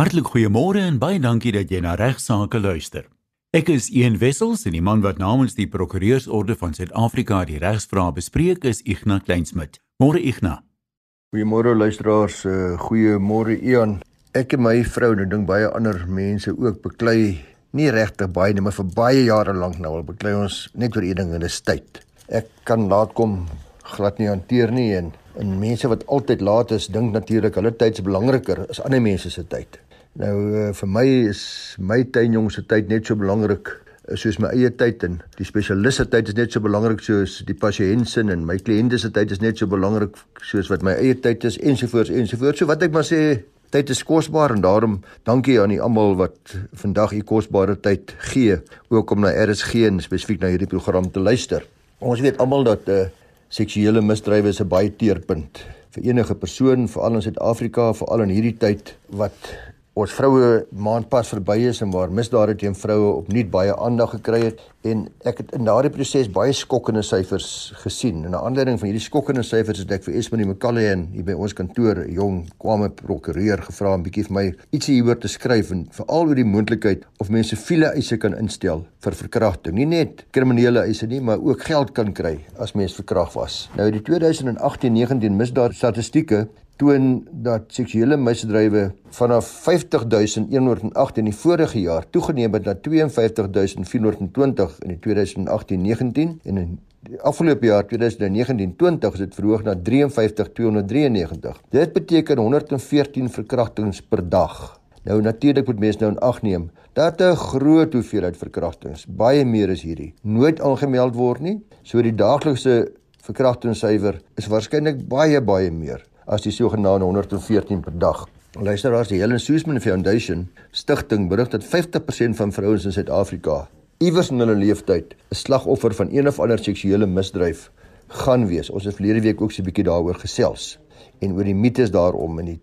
Hartlik goeiemôre en baie dankie dat jy na Regsake luister. Ek is Ian Wessels en die man wat namens die Prokureursorde van Suid-Afrika die regsvrae bespreek is Ignas Kleinsmid. Môre Ignas. Goeiemôre luisteraars, uh, goeiemôre Ian. Ek en my vrou en ek dink baie ander mense ook beklei nie regtig baie nie, maar vir baie jare lank nou al beklei ons net vir een ding en dit is tyd. Ek kan laat kom glad nie hanteer nie en en mense wat altyd laat is, dink natuurlik hulle tyd is belangriker as ander mense se tyd. Nou uh, vir my is my tuinjong se tyd net so belangrik eh, soos my eie tyd en die spesialiste tyd is net so belangrik soos die pasiënt se en my kliënte se tyd is net so belangrik soos wat my eie tyd is ensovoorts ensovoorts. So wat ek maar sê, tyd is kosbaar en daarom dankie aan die almal wat vandag u kosbare tyd gee ook om na RSG en spesifiek na hierdie program te luister. Ons weet almal dat uh, seksuele misdrywe is 'n baie teerpunt vir enige persoon, veral in Suid-Afrika, veral in hierdie tyd wat ons vroue maand pas verby is en waar misdade teen vroue opnuut baie aandag gekry het en ek het in daardie proses baie skokkende syfers gesien. En 'n aanleiding van hierdie skokkende syfers het ek vir Esmanie McCalley hier by ons kantoor, jong kwame prokureur gevra om bietjie vir my ietsie hieroor te skryf en veral oor die moontlikheid of mense siviele eise kan instel vir verkrachting. Nie net kriminele eise nie, maar ook geld kan kry as mens verkragt was. Nou die 2018-19 misdaad statistieke toon dat seksuele misdrywe vanaf 50108 in die vorige jaar toegeneem het na 52420 in die 2018-19 en in die afgelope jaar 2019-20 is dit verhoog na 53293. Dit beteken 114 verkrachtings per dag. Nou natuurlik moet mense nou in ag neem dat 'n groot hoeveelheid verkrachtings, baie meer is hierdie, nooit aangemeld word nie. So die daaglikse verkrachtingssyfer is waarskynlik baie baie meer as die sogenaamde 114 per dag. Luisteraars, die Helen Suzman Foundation stigting berig dat 50% van vrouens in Suid-Afrika iewers in hulle lewenstyd 'n slagoffer van een of ander seksuele misdryf gaan wees. Ons het verlede week ook so 'n bietjie daaroor gesels en oor die mites daarom en die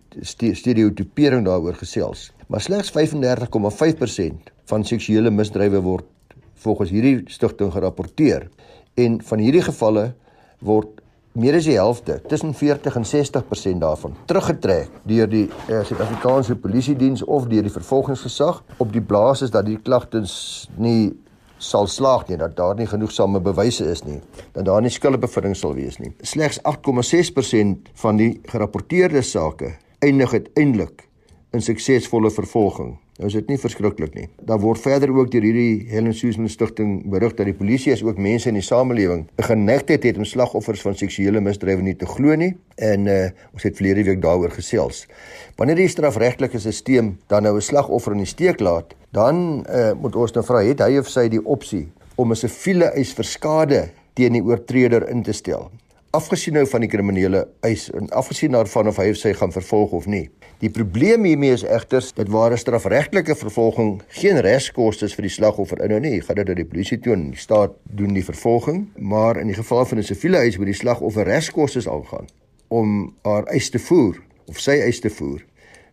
stereotipering daaroor gesels. Maar slegs 35,5% van seksuele misdrywe word volgens hierdie stigting gerapporteer en van hierdie gevalle word meer as die helfte, tussen 40 en 60% daarvan teruggetrek deur die uh, Suid-Afrikaanse Polisie Diens of deur die vervolgingsgesag op die basis dat die klagtes nie sal slaag nie dat daar nie genoegsame bewyse is nie dat daar nie skuldbevinding sal wees nie. Slegs 8,6% van die gerapporteerde sake eindig uiteindelik in suksesvolle vervolging. Nou is dit nie verskriklik nie. Daar word verder ook deur hierdie Helen Suzman stigting berig dat die polisie as ook mense in die samelewing 'n geneigtheid het om slagoffers van seksuele misdrywe nie te glo nie en uh, ons het verlede week daaroor gesels. Wanneer die strafregtelike stelsel dan nou 'n slagoffer in die steek laat, dan uh, moet ons nou vra het hy of sy die opsie om 'n siviele eis vir skade teen die oortreder in te stel afgesien nou van die kriminele eis en afgesien daarvan of hy of sy gaan vervolg of nie. Die probleem hiermee is egter dat ware strafregtelike vervolging geen regskoste vir die slagoffer inhou nie. Gaan dit na die polisie toe en die staat doen die vervolging, maar in die geval van 'n siviele eis moet die slagoffer regskoste aangaan om haar eis te voer of sy eis te voer.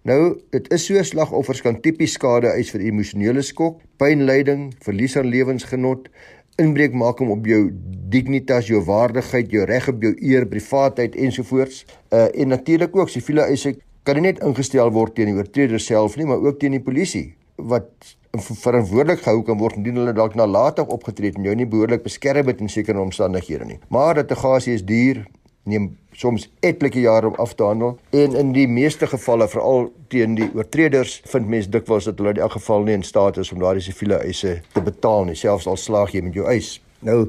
Nou, dit is so slagoffers kan tipies skade eis vir emosionele skok, pynlyding, verlies aan lewensgenot, inbreuk maak om op jou dignitas, jou waardigheid, jou reg op jou eer, privaatheid ensovoorts. Uh en natuurlik ook siviele eise kan nie net ingestel word teen die oortreder self nie, maar ook teen die polisie wat verantwoordelik gehou kan word indien hulle dalk nalatig opgetree het en jou nie behoorlik beskerm het in sekere omstandighede nie. Maar litigasie is duur, neem soms etlike jare om af te handel en in die meeste gevalle veral teen die oortreders vind mense dikwels dat hulle in elk geval nie in staat is om daardie siviele eise te betaal nie selfs al slaag jy met jou eis nou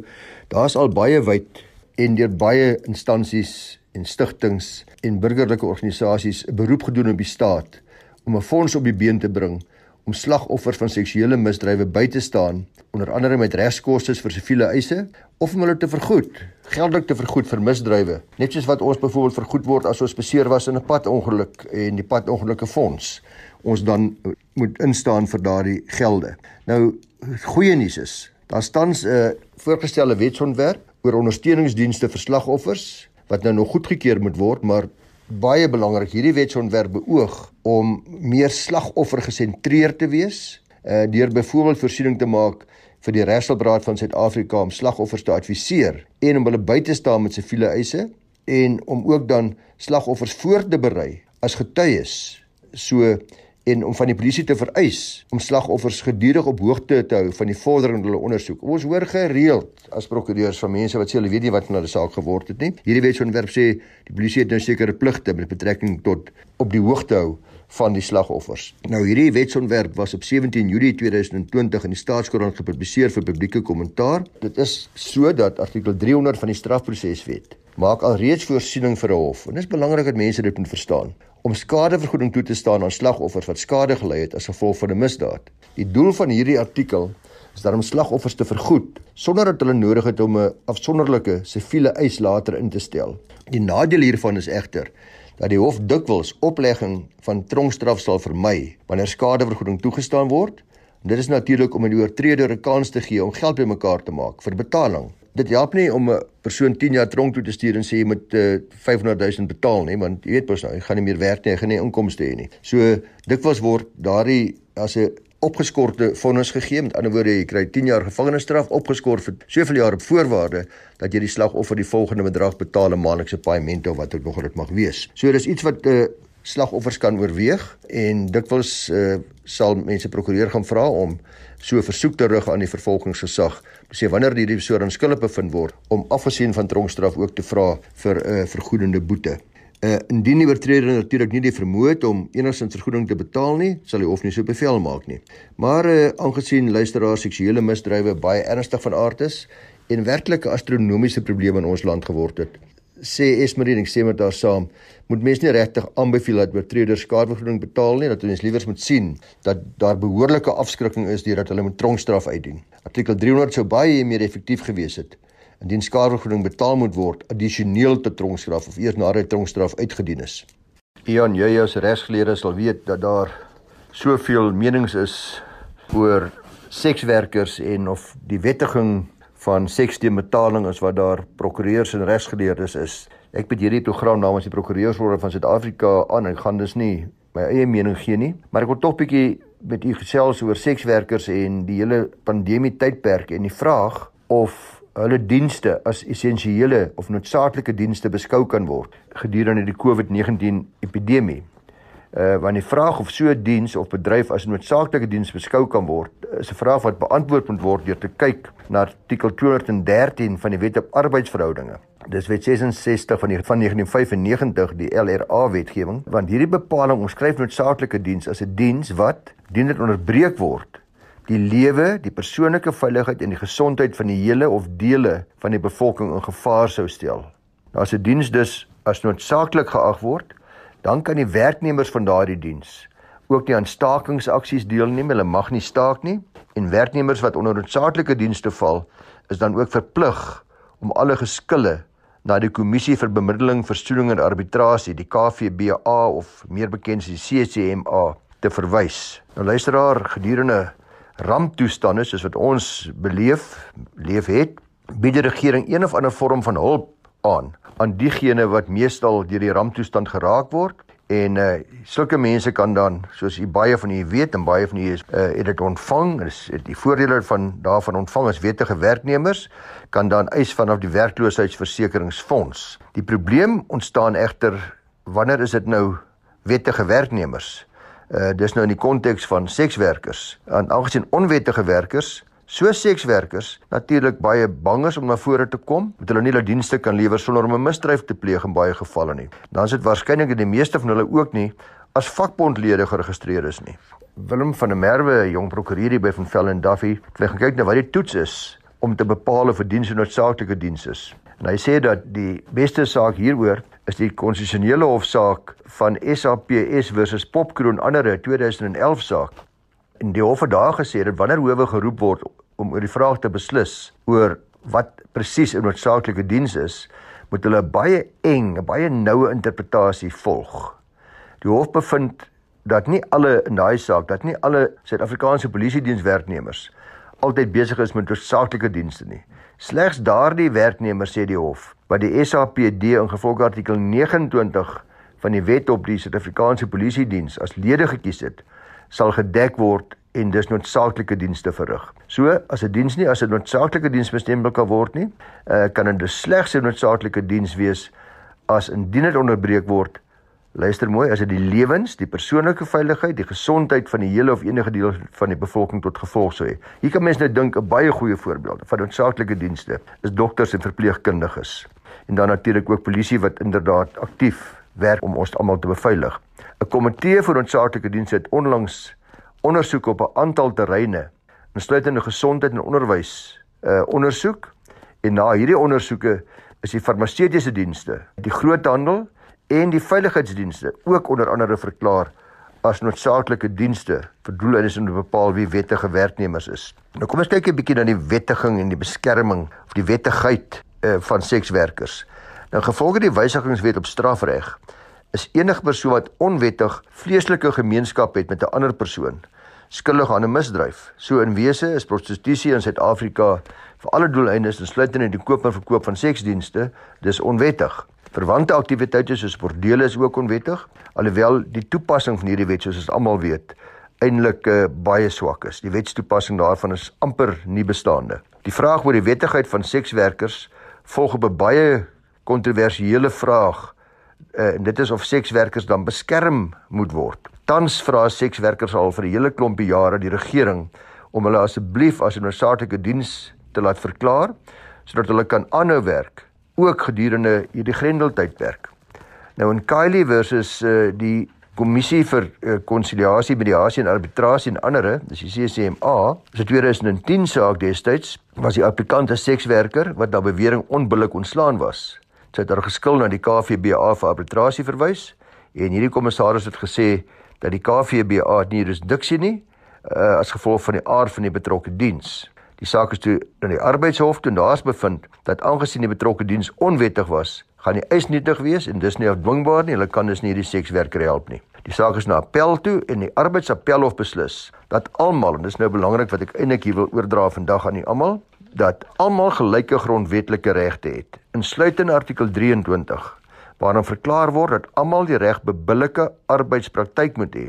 daar's al baie wyd en deur baie instansies en stigtings en burgerlike organisasies 'n beroep gedoen op die staat om 'n fonds op die been te bring om slagoffers van seksuele misdrywe by te staan onder andere met regskoste vir siviele eise of om hulle te vergoed geldelik te vergoed vir misdrywe, net soos wat ons byvoorbeeld vergoed word as ons beseer was in 'n padongeluk en die padongelukke fonds ons dan moet instaan vir daardie gelde. Nou goeie nuus is, daar staan 'n uh, voorgestelde wetsontwerp oor ondersteuningsdienste vir slagoffers wat nou nog goedgekeur moet word, maar baie belangrik, hierdie wetsontwerp beoog om meer slagoffer gesentreerd te wees, uh, deur byvoorbeeld voorsiening te maak vir die Regshulpraad van Suid-Afrika om slagoffers te adviseer en om hulle by te staan met siviele eise en om ook dan slagoffers voor te berei as getuies. So en om van die polisie te vereis om slagoffers gedurig op hoogte te hou van die vordering hulle ondersoek. Ons hoor gereeld as prokureurs van mense wat sê hulle weet nie wat van hulle saak geword het nie. Hierdie wetsontwerp sê die polisie het nou sekere pligte met betrekking tot op die hoogte hou van die slagoffers. Nou hierdie wetsontwerp was op 17 Julie 2020 in die Staatskoerant gepubliseer vir publieke kommentaar. Dit is sodat artikel 300 van die strafproseswet maak alreeds voorsiening vir 'n hof. En dit is belangrik dat mense dit moet verstaan om skadevergoeding toe te staan aan slagoffers wat skade gely het as gevolg van 'n misdaad. Die doel van hierdie artikel is dat om slagoffers te vergoed sonder dat hulle nodig het om 'n afsonderlike siviele eis later in te stel. Die nadeel hiervan is egter dat die hof dikwels oplegging van tronkstraf sal vermy wanneer skadevergoeding toegestaan word. Dit is natuurlik om 'n oortreder 'n kans te gee om geld bymekaar te maak vir betaling dit help nie om 'n persoon 10 jaar tronk toe te stuur en sê jy moet uh, eh, 500 000 betaal nie want jy weet mos nou jy gaan nie meer werk nie jy gaan nie inkomste hê nie. So dikwels word daardie as 'n opgeskorte vonnis gegee met ander woorde jy kry 10 jaar gevangenisstraf opgeskort vir soveel jaar op voorwaarde dat jy die slagoffer die volgende bedrag betaal 'n maandelikse paaiement of wat ook nog dit mag wees. So dis iets wat 'n uh, eh, slagoffers kan oorweeg en dikwels uh, sal mense prokureur gaan vra om so versoek te rig aan die vervolgingsgesag sê wanneer die persoon skuldig bevind word om afgesien van tronkstraf ook te vra vir 'n uh, eh, vergoedende boete. Uh indien die oortreder natuurlik nie die vermoë het om enigsins vergoeding te betaal nie, sal die hof nie so bevel maak nie. Maar uh aangesien luisteraars seksuele misdrywe baie ernstig van aard is en werklike astronomiese probleme in ons land geword het, sê Esmerine, ek sê met haar saam, moet mense nie regtig aanbeveel dat oortreders skadevergoeding betaal nie, dat ons liewer moet sien dat daar behoorlike afskrikking is deurdat hulle met tronkstraf uitdien. Artikel 300 sou baie meer effektief gewees het indien skadevergoeding betaal moet word addisioneel tot tronkstraf of eers nadat tronkstraf uitgedien is. Ian, jy as regsgeleerde sal weet dat daar soveel menings is oor sekswerkers en of die wettiging van seksteembetaling as wat daar prokureurs en regsgeleerdes is. Ek bied hierdie program namens die Prokureursorde van Suid-Afrika aan. Ek gaan dus nie my eie mening gee nie, maar ek wil tog bietjie met u gesels oor sekswerkers en die hele pandemie tydperk en die vraag of hulle dienste as essensiële of noodsaaklike dienste beskou kan word gedurende die COVID-19 epidemie. Uh want die vraag of so 'n diens of bedryf as 'n noodsaaklike diens beskou kan word, is 'n vraag wat beantwoord moet word deur te kyk na artikel 213 van die Wet op Arbeidsverhoudinge. Dis Wet 66 van die van 1995 die LRA wetgewing, want hierdie bepaling omskryf noodsaaklike diens as 'n diens wat dien dit onderbreek word die lewe, die persoonlike veiligheid en die gesondheid van die hele of dele van die bevolking in gevaar sou stel. As 'n diens dus as noodsaaklik geag word, dan kan die werknemers van daardie diens ook nie aan stakingsaksies deelneem. Hulle mag nie staak nie en werknemers wat onder noodsaaklike dienste val, is dan ook verplig om alle geskille na die kommissie vir bemiddeling, versoening en arbitrasie, die KVBA of meer bekend as die CCMA te verwys. Nou luisteraar, gedurende ramptoestande soos wat ons beleef, leef het, bied die regering een of ander vorm van hulp aan aan diegene wat meestal deur die ramptoestand geraak word. En uh sulke mense kan dan soos u baie van u weet en baie van u is uh het dit ontvang is die voordele van daarvan ontvang as wettige werknemers kan dan eis vanaf die werkloosheidsversekeringsfonds die probleem ontstaan egter wanneer is dit nou wettige werknemers? Uh dis nou in die konteks van sekswerkers. En aangesien onwettige werkers So sekswerkers natuurlik baie bang is om na vore te kom, want hulle nie hulle dienste kan lewer sonder om 'n misdryf te pleeg in baie gevalle nie. Dan is dit waarskynlik dat die meeste van hulle ook nie as vakbondlede geregistreer is nie. Willem van der Merwe, jong prokureur hier by van Velden Duffy, het weer gekyk na wat die toets is om te bepaal of 'n diens 'n noodsaaklike diens is. En hy sê dat die beste saak hieroor is die konstitusionele hofsaak van SAPS versus Popkroon andere 2011 saak En die hof het daar gesê dat wanneer howe geroep word om oor die vraag te beslis oor wat presies 'n noodsaaklike diens is, moet hulle baie eng, baie noue interpretasie volg. Die hof bevind dat nie alle in daai saak, dat nie alle Suid-Afrikaanse polisie dienswerknemers altyd besig is met noodsaaklike dienste nie. Slegs daardie werknemers sê die hof wat die SAPD in gevolg artikel 29 van die wet op die Suid-Afrikaanse polisie diens as lede gekies het, sal gedek word en dis noodsaaklike dienste verrig. So as 'n diens nie as 'n noodsaaklike diens bestempel kan word nie, uh, kan dit slegs 'n noodsaaklike diens wees as indien dit onderbreek word Luister mooi, as dit die lewens, die persoonlike veiligheid, die gesondheid van die hele of enige deel van die bevolking tot gevolg sou hê. Hier kan mens nou dink 'n baie goeie voorbeeld van noodsaaklike dienste is dokters en verpleegkundiges. En dan natuurlik ook polisie wat inderdaad aktief werk om ons almal te beveilig. 'n Komitee vir noodsaaklike dienste het onlangs ondersoek op 'n aantal terreine, insluitende gesondheid en onderwys, uh ondersoek en na hierdie ondersoeke is die farmaseutiese dienste, die groothandel en die veiligheidsdienste ook onder andere verklaar as noodsaaklike dienste vir doeleindes om te bepaal wie wettige werknemers is. Nou kom ons kyk 'n bietjie na die wettiging en die beskerming of die wettigheid uh, van sekswerkers. Nou gevolge die wysigingswet op strafreg is enige persoon wat onwettig vleeslike gemeenskap het met 'n ander persoon skuldig aan 'n misdryf. So in wese is prostitusie in Suid-Afrika vir alle doeleindes insluitend in die koop en verkoop van seksdienste dis onwettig. Verwante aktiwiteite soos bordele is ook onwettig, alhoewel die toepassing van hierdie wet soos ons almal weet, eintlik uh, baie swak is. Die wetstoepassing daarvan is amper nie bestaande. Die vraag oor die wettigheid van sekswerkers volg op 'n baie kontroversiële vraag en dit is of sekswerkers dan beskerm moet word. Tans vra sekswerkers al vir 'n hele klompie jare die regering om hulle asseblief as 'n noodsaaklike diens te laat verklaar sodat hulle kan aanhou werk ook gedurende hierdie grendeltydperk. Nou in Kylie versus uh, die Kommissie vir uh, Konsiliasie, Mediasie en Arbitrasie en ander, dis die CCMA, is 'n 2010 saak destyds was die applikant 'n sekswerker wat na bewering onbillik ontslaan was. Sy het daar geskil na die KVBA vir arbitrasie verwys en hierdie kommissaris het gesê dat die KVBA nie jurisdiksie nie uh, as gevolg van die aard van die betrokke diens. Die saak is toe in die arbeidshof toe daar's bevind dat aangesien die betrokke diens onwettig was, gaan die eis nietig wees en dis nie afdwingbaar nie. Hulle kan dus nie hierdie sekswerker help nie. Die saak is na appel toe en die arbeidsappelhof beslis dat almal en dis nou belangrik wat ek eintlik hier wil oordra vandag aan u almal dat almal gelyke grondwetlike regte het, insluitend artikel 23 waarin verklaar word dat almal die reg bebillike arbeidspraktyk moet hê.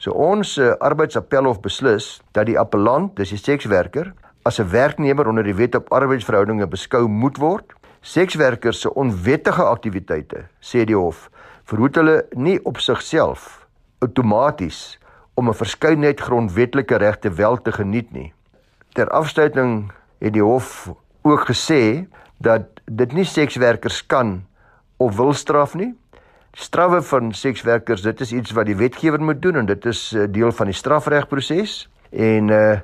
So ons uh, arbeidsappelhof beslis dat die appellant, dis die sekswerker, as 'n werknemer onder die wet op arbeidsverhoudinge beskou moet word. Sekswerkers se onwettige aktiwiteite, sê die hof, verhoed hulle nie op sigself outomaties om 'n verskeidenheid grondwetlike regte wel te geniet nie. Ter afsluiting het die hof ook gesê dat dit nie sekswerkers kan of wil straf nie. Strawwe van sekswerkers, dit is iets wat die wetgewer moet doen en dit is eh, deel van die strafregproses. En uh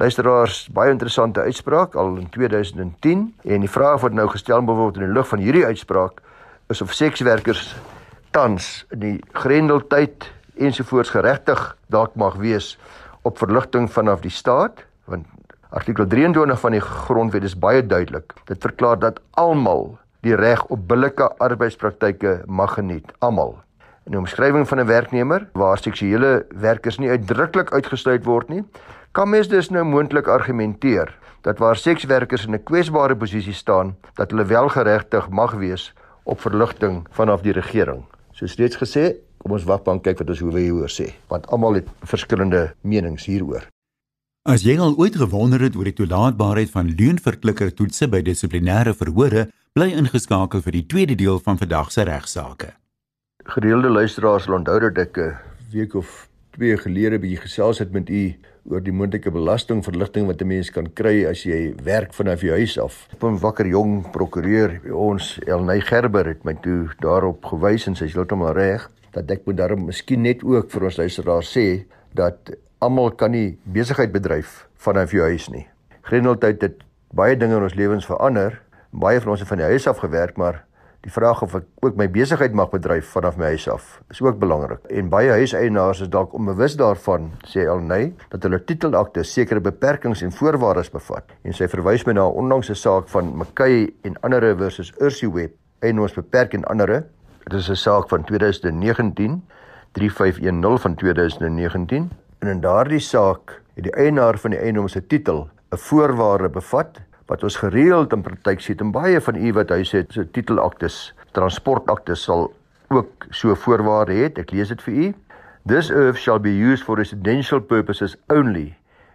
Luisteraars, baie interessante uitspraak al in 2010 en die vraag wat nou gestel word in die lig van hierdie uitspraak is of sekswerkers tans in die grendeltyd ensovoorts geregtig dalk mag wees op verligting vanaf die staat artikel 23 van die grondwet is baie duidelik. Dit verklaar dat almal die reg op billike arbeidspraktyke mag geniet, almal. In die omskrywing van 'n werknemer waar seksuele werkers nie uitdruklik uitgesluit word nie, kan mens dus nou moontlik argumenteer dat waar sekswerkers in 'n kwesbare posisie staan, dat hulle wel geregtig mag wees op verligting vanaf die regering. Soos reeds gesê, kom ons wag dan kyk wat ons hoe wy hoor sê, want almal het verskillende menings hieroor. As jy al ooit gewonder het oor die toelaatbaarheid van leunverklikker toetse by dissiplinêre verhore, bly ingeskakel vir die tweede deel van vandag se regsaake. Gereelde luisteraars sal onthou dat ek 'n week of twee gelede bietjie gesels het met u oor die moontlike belastingverligting wat 'n mens kan kry as jy werk vanaf jou huis af. Op 'n wakker jong prokureur, ons Elnay Gerber het my toe daarop gewys en sy is heeltemal reg dat ek moet daarom miskien net ook vir ons luisteraars sê dat almal kan nie besigheid bedryf vanaf jou huis nie. Grendeltyd het baie dinge in ons lewens verander. Baie van ons het van die huis af gewerk, maar Die vraag of ek ook my besigheid mag bedryf vanaf my huis af is ook belangrik. En baie huiseienaars is dalk onbewus daarvan, sê Elnay, dat hulle titelakte sekere beperkings en voorwaardes bevat. En sy verwys my na 'n onlangse saak van McKay en ander versus Ursiweb en ons beperk en ander. Dit is 'n saak van 2019 3510 van 2019 en in daardie saak het die eienaar van die eiendom se titel 'n voorwaarde bevat wat ons gereeld in praktyk sien en baie van u wat huis het so titelaktes, transportaktes sal ook so voorwaarde het. Ek lees dit vir u. This earth shall be used for residential purposes only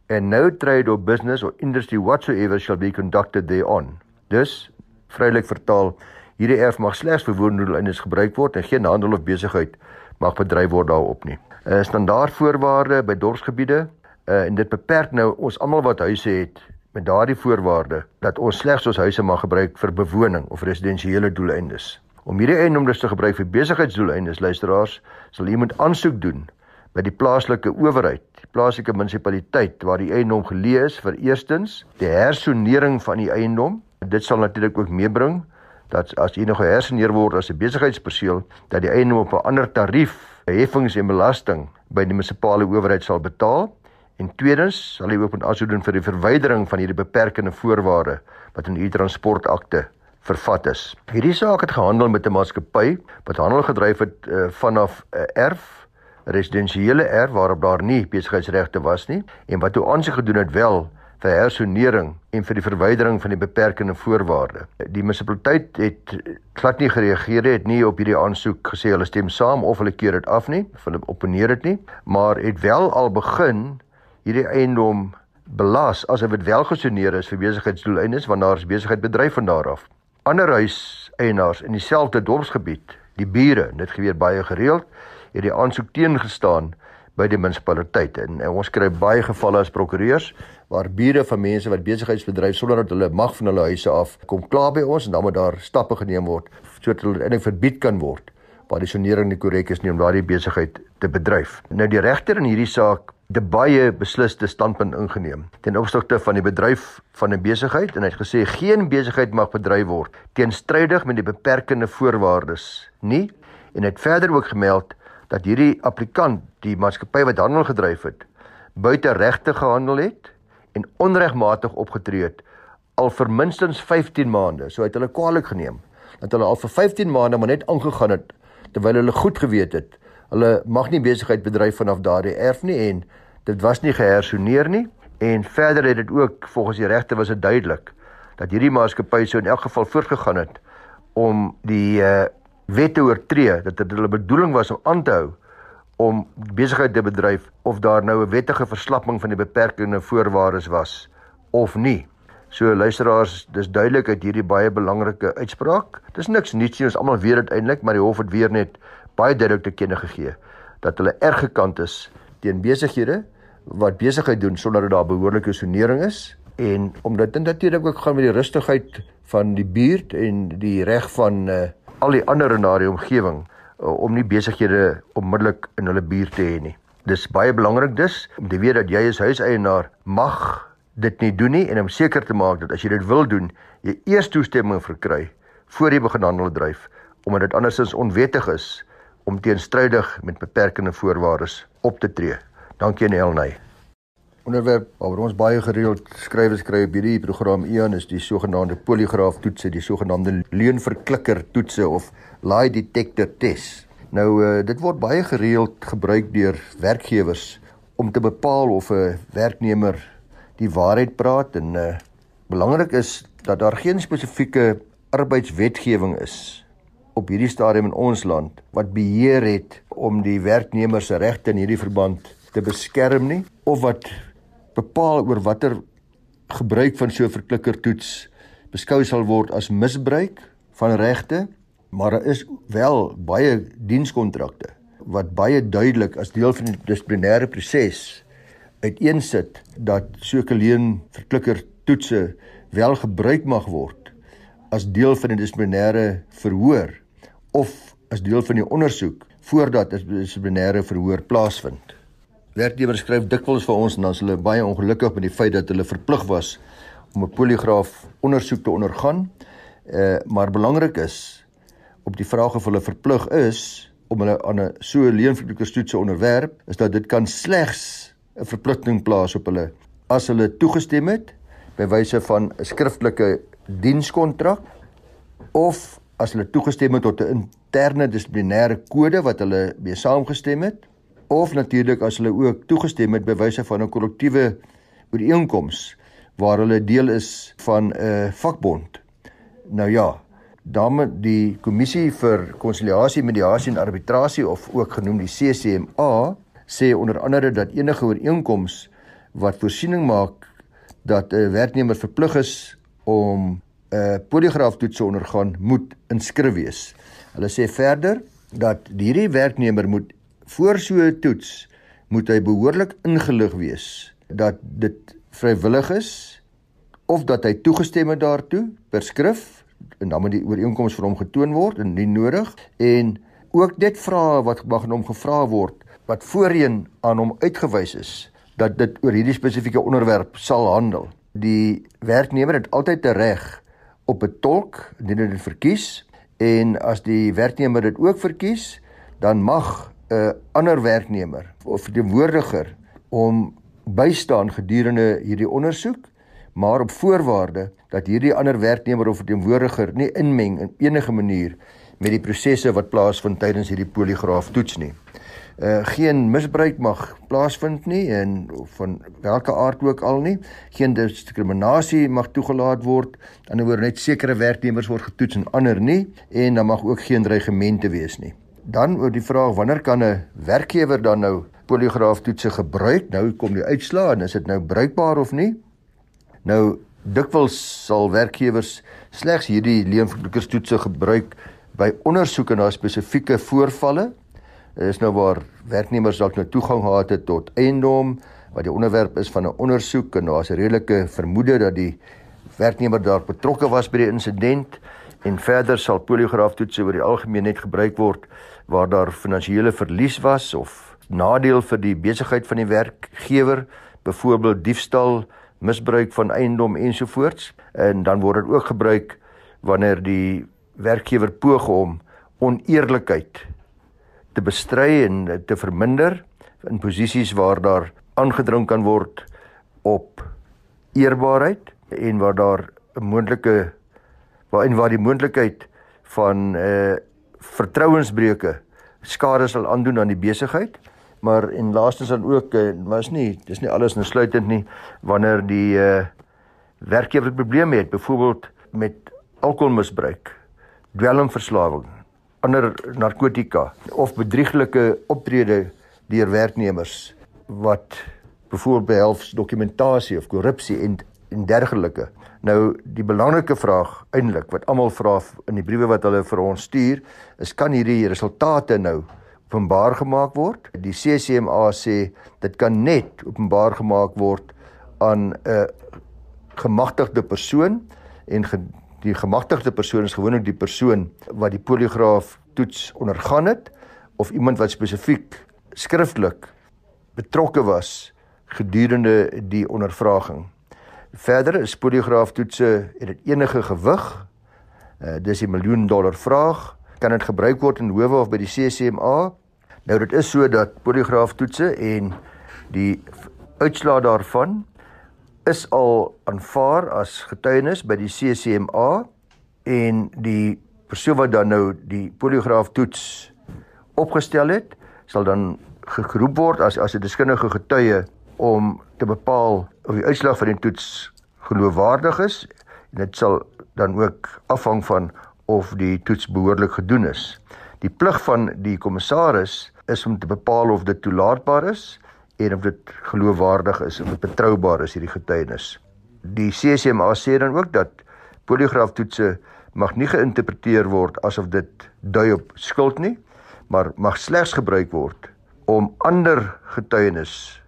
and no trade or business or industry whatsoever shall be conducted thereon. Dus vrylik vertaal, Hierdie erf mag slegs vir woondoeleindes gebruik word en geen handel of besigheid mag bedryf word daarop nie. Uh, Standaardvoorwaarde by dorpsgebiede uh, en dit beperk nou ons almal wat huise het met daardie voorwaarde dat ons slegs ons huise mag gebruik vir bewoning of residensiële doeleindes. Om hierdie eiendomme te gebruik vir besigheidsdoeleindes, luisteraars, sal iemand aansoek doen by die plaaslike owerheid, die plaaslike munisipaliteit waar die eiendom geleë is vir eerstens die hersonering van die eiendom. Dit sal natuurlik ook meebring dat as jy nog gehersoneer word as 'n besigheidsperseel, dat die eiendom op 'n ander tarief, heffings en belasting by die munisipale owerheid sal betaal. En tweedens sal hy ook moet aansoek doen vir die verwydering van hierdie beperkende voorwaarde wat in die transportakte vervat is. Hierdie saak het gehandel met 'n maatskappy wat handel gedryf het uh, vanaf 'n uh, erf, 'n residensiële erf waarop daar nie besigheidsregte was nie en wat toe aansoek gedoen het wel vir hersonering en vir die verwydering van die beperkende voorwaarde. Die munisipaliteit het glad nie gereageer het nie op hierdie aansoek gesê hulle stem saam of hulle keer dit af nie, of hulle opponeer dit nie, maar het wel al begin hierdie eiendom belas asof dit wel gesoneer is vir besigheidsdoeleindes want daar is besigheid bedryf van daar af ander huiseienaars in dieselfde dorpsgebied, die bure, dit gebeur baie gereeld, het die aansoek teengestaan by die munisipaliteit en, en ons kry baie gevalle as prokureurs waar bure van mense wat besigheidsbedryf sonder dat hulle mag van hulle huise af kom klaar by ons en dan moet daar stappe geneem word sodat hulle eintlik verbied kan word waar die sonering nie korrek is nie om daardie besigheid te bedryf. Nou die regter in hierdie saak het baie beslisste standpunt ingeneem ten opsigte van die bedryf van 'n besigheid en hy het gesê geen besigheid mag bedryf word teenstrydig met die beperkende voorwaardes nie en het verder ook gemeld dat hierdie applikant die maatskappy wat handel gedryf het buite regte gehandel het en onregmatig opgetree het al vir minstens 15 maande. So het hulle kwaliek geneem dat hulle al vir 15 maande maar net aangegaan het terwyl hulle goed geweet het. Hulle mag nie besigheid bedryf vanaf daardie erf nie en dit was nie gehersoneer nie. En verder het dit ook volgens die regte was dit duidelik dat hierdie maatskappy sou in elk geval voortgegaan het om die uh, wette oortree dat dit hulle bedoeling was om aan te hou om besigheid te bedryf of daar nou 'n wettige verslapping van die beperkende voorwaardes was of nie. So luisteraars, dis duidelik uit hierdie baie belangrike uitspraak. Dis niks niets nie, ons almal weet dit eintlik, maar die hof het weer net baie duidelik te kenne gegee dat hulle erg gekant is teen besighede wat besigheid doen sonder dat daar behoorlike sonering is en omdat dit natuurlik ook gaan met die rustigheid van die buurt en die reg van uh, al die ander in daardie omgewing uh, om nie besighede onmiddellik in hulle buurt te hê nie. Dis baie belangrik dus om te weet dat jy as huiseienaar mag dit nie doen nie en om seker te maak dat as jy dit wil doen, jy eers toestemming verkry voor jy begin handel dryf omdat dit andersins onwettig is om teenstrydig met beperkende voorwaardes op te tree. Dankie aan Elnay. Onderwerp waaroor ons baie gereeld skrywe skryf op hierdie program Ian is die sogenaamde poligraaf toetse, die sogenaamde leuenverklikker toetse of lie detector test. Nou uh, dit word baie gereeld gebruik deur werkgewers om te bepaal of 'n werknemer die waarheid praat en uh, belangrik is dat daar geen spesifieke arbeidswetgewing is op hierdie stadium in ons land wat beheer het om die werknemer se regte in hierdie verband te beskerm nie of wat bepaal oor watter gebruik van so 'n verklikkertoets beskou sal word as misbruik van regte maar daar is wel baie dienskontrakte wat baie duidelik as deel van die dissiplinêre proses uiteensit dat sulke leen verklikkertoetse wel gebruik mag word as deel van 'n dissiplinêre verhoor of as deel van die ondersoek voordat 'n dissiplinêre verhoor plaasvind. Werkgewers skryf dikwels vir ons en dan is hulle baie ongelukkig met die feit dat hulle verplig was om 'n poligraaf ondersoek te ondergaan. Uh maar belangrik is op die vraag of hulle verplig is om hulle aan 'n so leenverklikkerstoets te onderwerp, is dat dit kan slegs 'n verpligting plaas op hulle as hulle toegestem het by wyse van 'n skriftelike dienskontrak of as hulle toegestem het tot 'n interne dissiplinêre kode wat hulle mee saamgestem het of natuurlik as hulle ook toegestem het by wyse van 'n kollektiewe ooreenkoms waar hulle deel is van 'n vakbond. Nou ja, dan die kommissie vir konsiliasie, mediasie en arbitrasie of ook genoem die CCMA sê onder andere dat enige ooreenkoms wat voorsiening maak dat 'n werknemer verplig is om uh poligraaftoetse ondergaan moet inskrif wees. Hulle sê verder dat hierdie werknemer moet voor so 'n toets moet hy behoorlik ingelig wees dat dit vrywillig is of dat hy toegestem het daartoe per skrif en dan moet die ooreenkoms vir hom getoon word en nie nodig en ook dit vra wat mag hom gevra word wat voorheen aan hom uitgewys is dat dit oor hierdie spesifieke onderwerp sal handel. Die werknemer het altyd 'n reg op 'n tolk indien hy dit verkies en as die werknemer dit ook verkies, dan mag 'n ander werknemer of verteenwoordiger om bystaan gedurende hierdie ondersoek, maar op voorwaarde dat hierdie ander werknemer of verteenwoordiger nie inmeng in enige manier met die prosesse wat plaasvind tydens hierdie poligraaf toets nie uh, geen misbruik mag plaasvind nie en van watter aard ook al nie. Geen diskriminasie mag toegelaat word. Aan die ander net sekere werknemers word getoets en ander nie en dan mag ook geen dreigemente wees nie. Dan oor die vraag wanneer kan 'n werkgewer dan nou poligraaftoetse gebruik? Nou kom die uitslaa en is dit nou bruikbaar of nie? Nou dikwels sal werkgewers slegs hierdie leenverklikkerstoetse gebruik by ondersoeke na spesifieke voorvalle is nou waar werknemers dalk nou toegang gehad het tot eiendom wat die onderwerp is van 'n ondersoek en daar's 'n redelike vermoede dat die werknemer daar betrokke was by die insident en verder sal poligraaftoetse oor die algemeen net gebruik word waar daar finansiële verlies was of nadeel vir die besigheid van die werkgewer byvoorbeeld diefstal misbruik van eiendom ensovoorts. En dan word dit ook gebruik wanneer die werkgewer poog om oneerlikheid te bestry en te verminder in posisies waar daar aangedring kan word op eerbaarheid en waar daar 'n moontlike waarin waar die moontlikheid van 'n uh, eh, vertrouensbreuke skade sal aandoen aan die besigheid. Maar en laastens dan ook uh, maar is nie dis nie alles insluitend nie wanneer die uh, werkgewer probleme het byvoorbeeld met alkoholmisbruik dwelmverslawing ander narkotika of bedrieglike optrede deur werknemers wat byvoorbeeld behelf dokumentasie of korrupsie en en dergelike. Nou die belangrike vraag eintlik wat almal vra in die briewe wat hulle vir ons stuur, is kan hierdie resultate nou openbaar gemaak word? Die CCMA sê dit kan net openbaar gemaak word aan 'n gemagtigde persoon en die gemagtigde persoon is gewoonlik die persoon wat die poligraaf toets ondergaan het of iemand wat spesifiek skriftelik betrokke was gedurende die ondervraging. Verder is poligraaf toetse het dit enige gewig. Uh, dis 'n miljoen dollar vraag. Kan dit gebruik word in howe of by die CCMA? Nou dit is so dat poligraaf toetse en die uitslaa daarvan is al aanvaar as getuienis by die CCMA en die persoon wat dan nou die poligraaf toets opgestel het, sal dan geroep word as as 'n deskundige getuie om te bepaal of die uitslag van die toets geloofwaardig is en dit sal dan ook afhang van of die toets behoorlik gedoen is. Die plig van die kommissaris is om te bepaal of dit toelaatbaar is en of dit geloofwaardig is of dit betroubaar is hierdie getuienis. Die CCMA sê dan ook dat poligraaftoetse mag nie geïnterpreteer word asof dit dui op skuld nie, maar mag slegs gebruik word om ander getuienis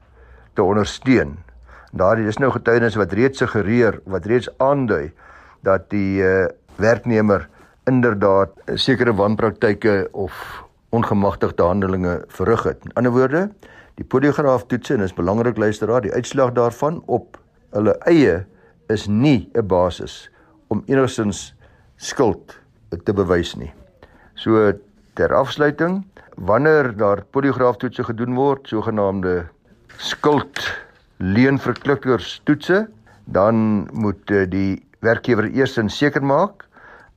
te ondersteun. Daardie is nou getuienis wat reeds suggereer, wat reeds aandui dat die uh, werknemer inderdaad sekere wanpraktyke of ongemagtigde handelinge verrig het. In ander woorde, Die poligraaf toets en is belangrik luisteraar, die uitslag daarvan op hulle eie is nie 'n basis om enigsins skuld te bewys nie. So ter afsluiting, wanneer daar poligraaf toetse gedoen word, sogenaamde skuld leenverklikkers toetse, dan moet eh, die werkgewer eers seker maak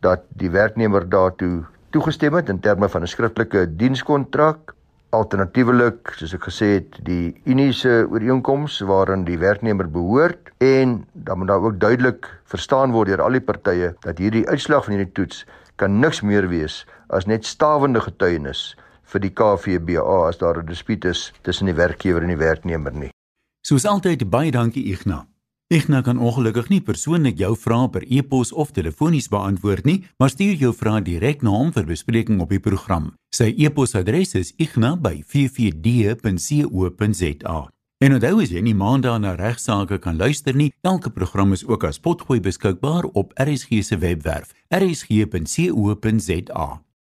dat die werknemer daartoe toegestem het in terme van 'n skriftelike dienskontrak alternatiefelik soos ek gesê het die uniese ooreenkoms waarin die werknemer behoort en dan moet daar ook duidelik verstaan word deur al die partye dat hierdie uitslag van hierdie toets kan niks meer wees as net stawende getuienis vir die KVBA as daar 'n dispuut is tussen die werkgewer en die werknemer nie. Soos altyd baie dankie Ignas. Ignas kan ongelukkig nie persoonlik jou vrae per e-pos of telefonies beantwoord nie, maar stuur jou vrae direk na hom vir bespreking op die program. Sy e-posadres is ignas@ffd.co.za. En onthou as jy nie maandag na regsaake kan luister nie, elke program is ook as potgooi beskikbaar op RSG se webwerf, rsg.co.za.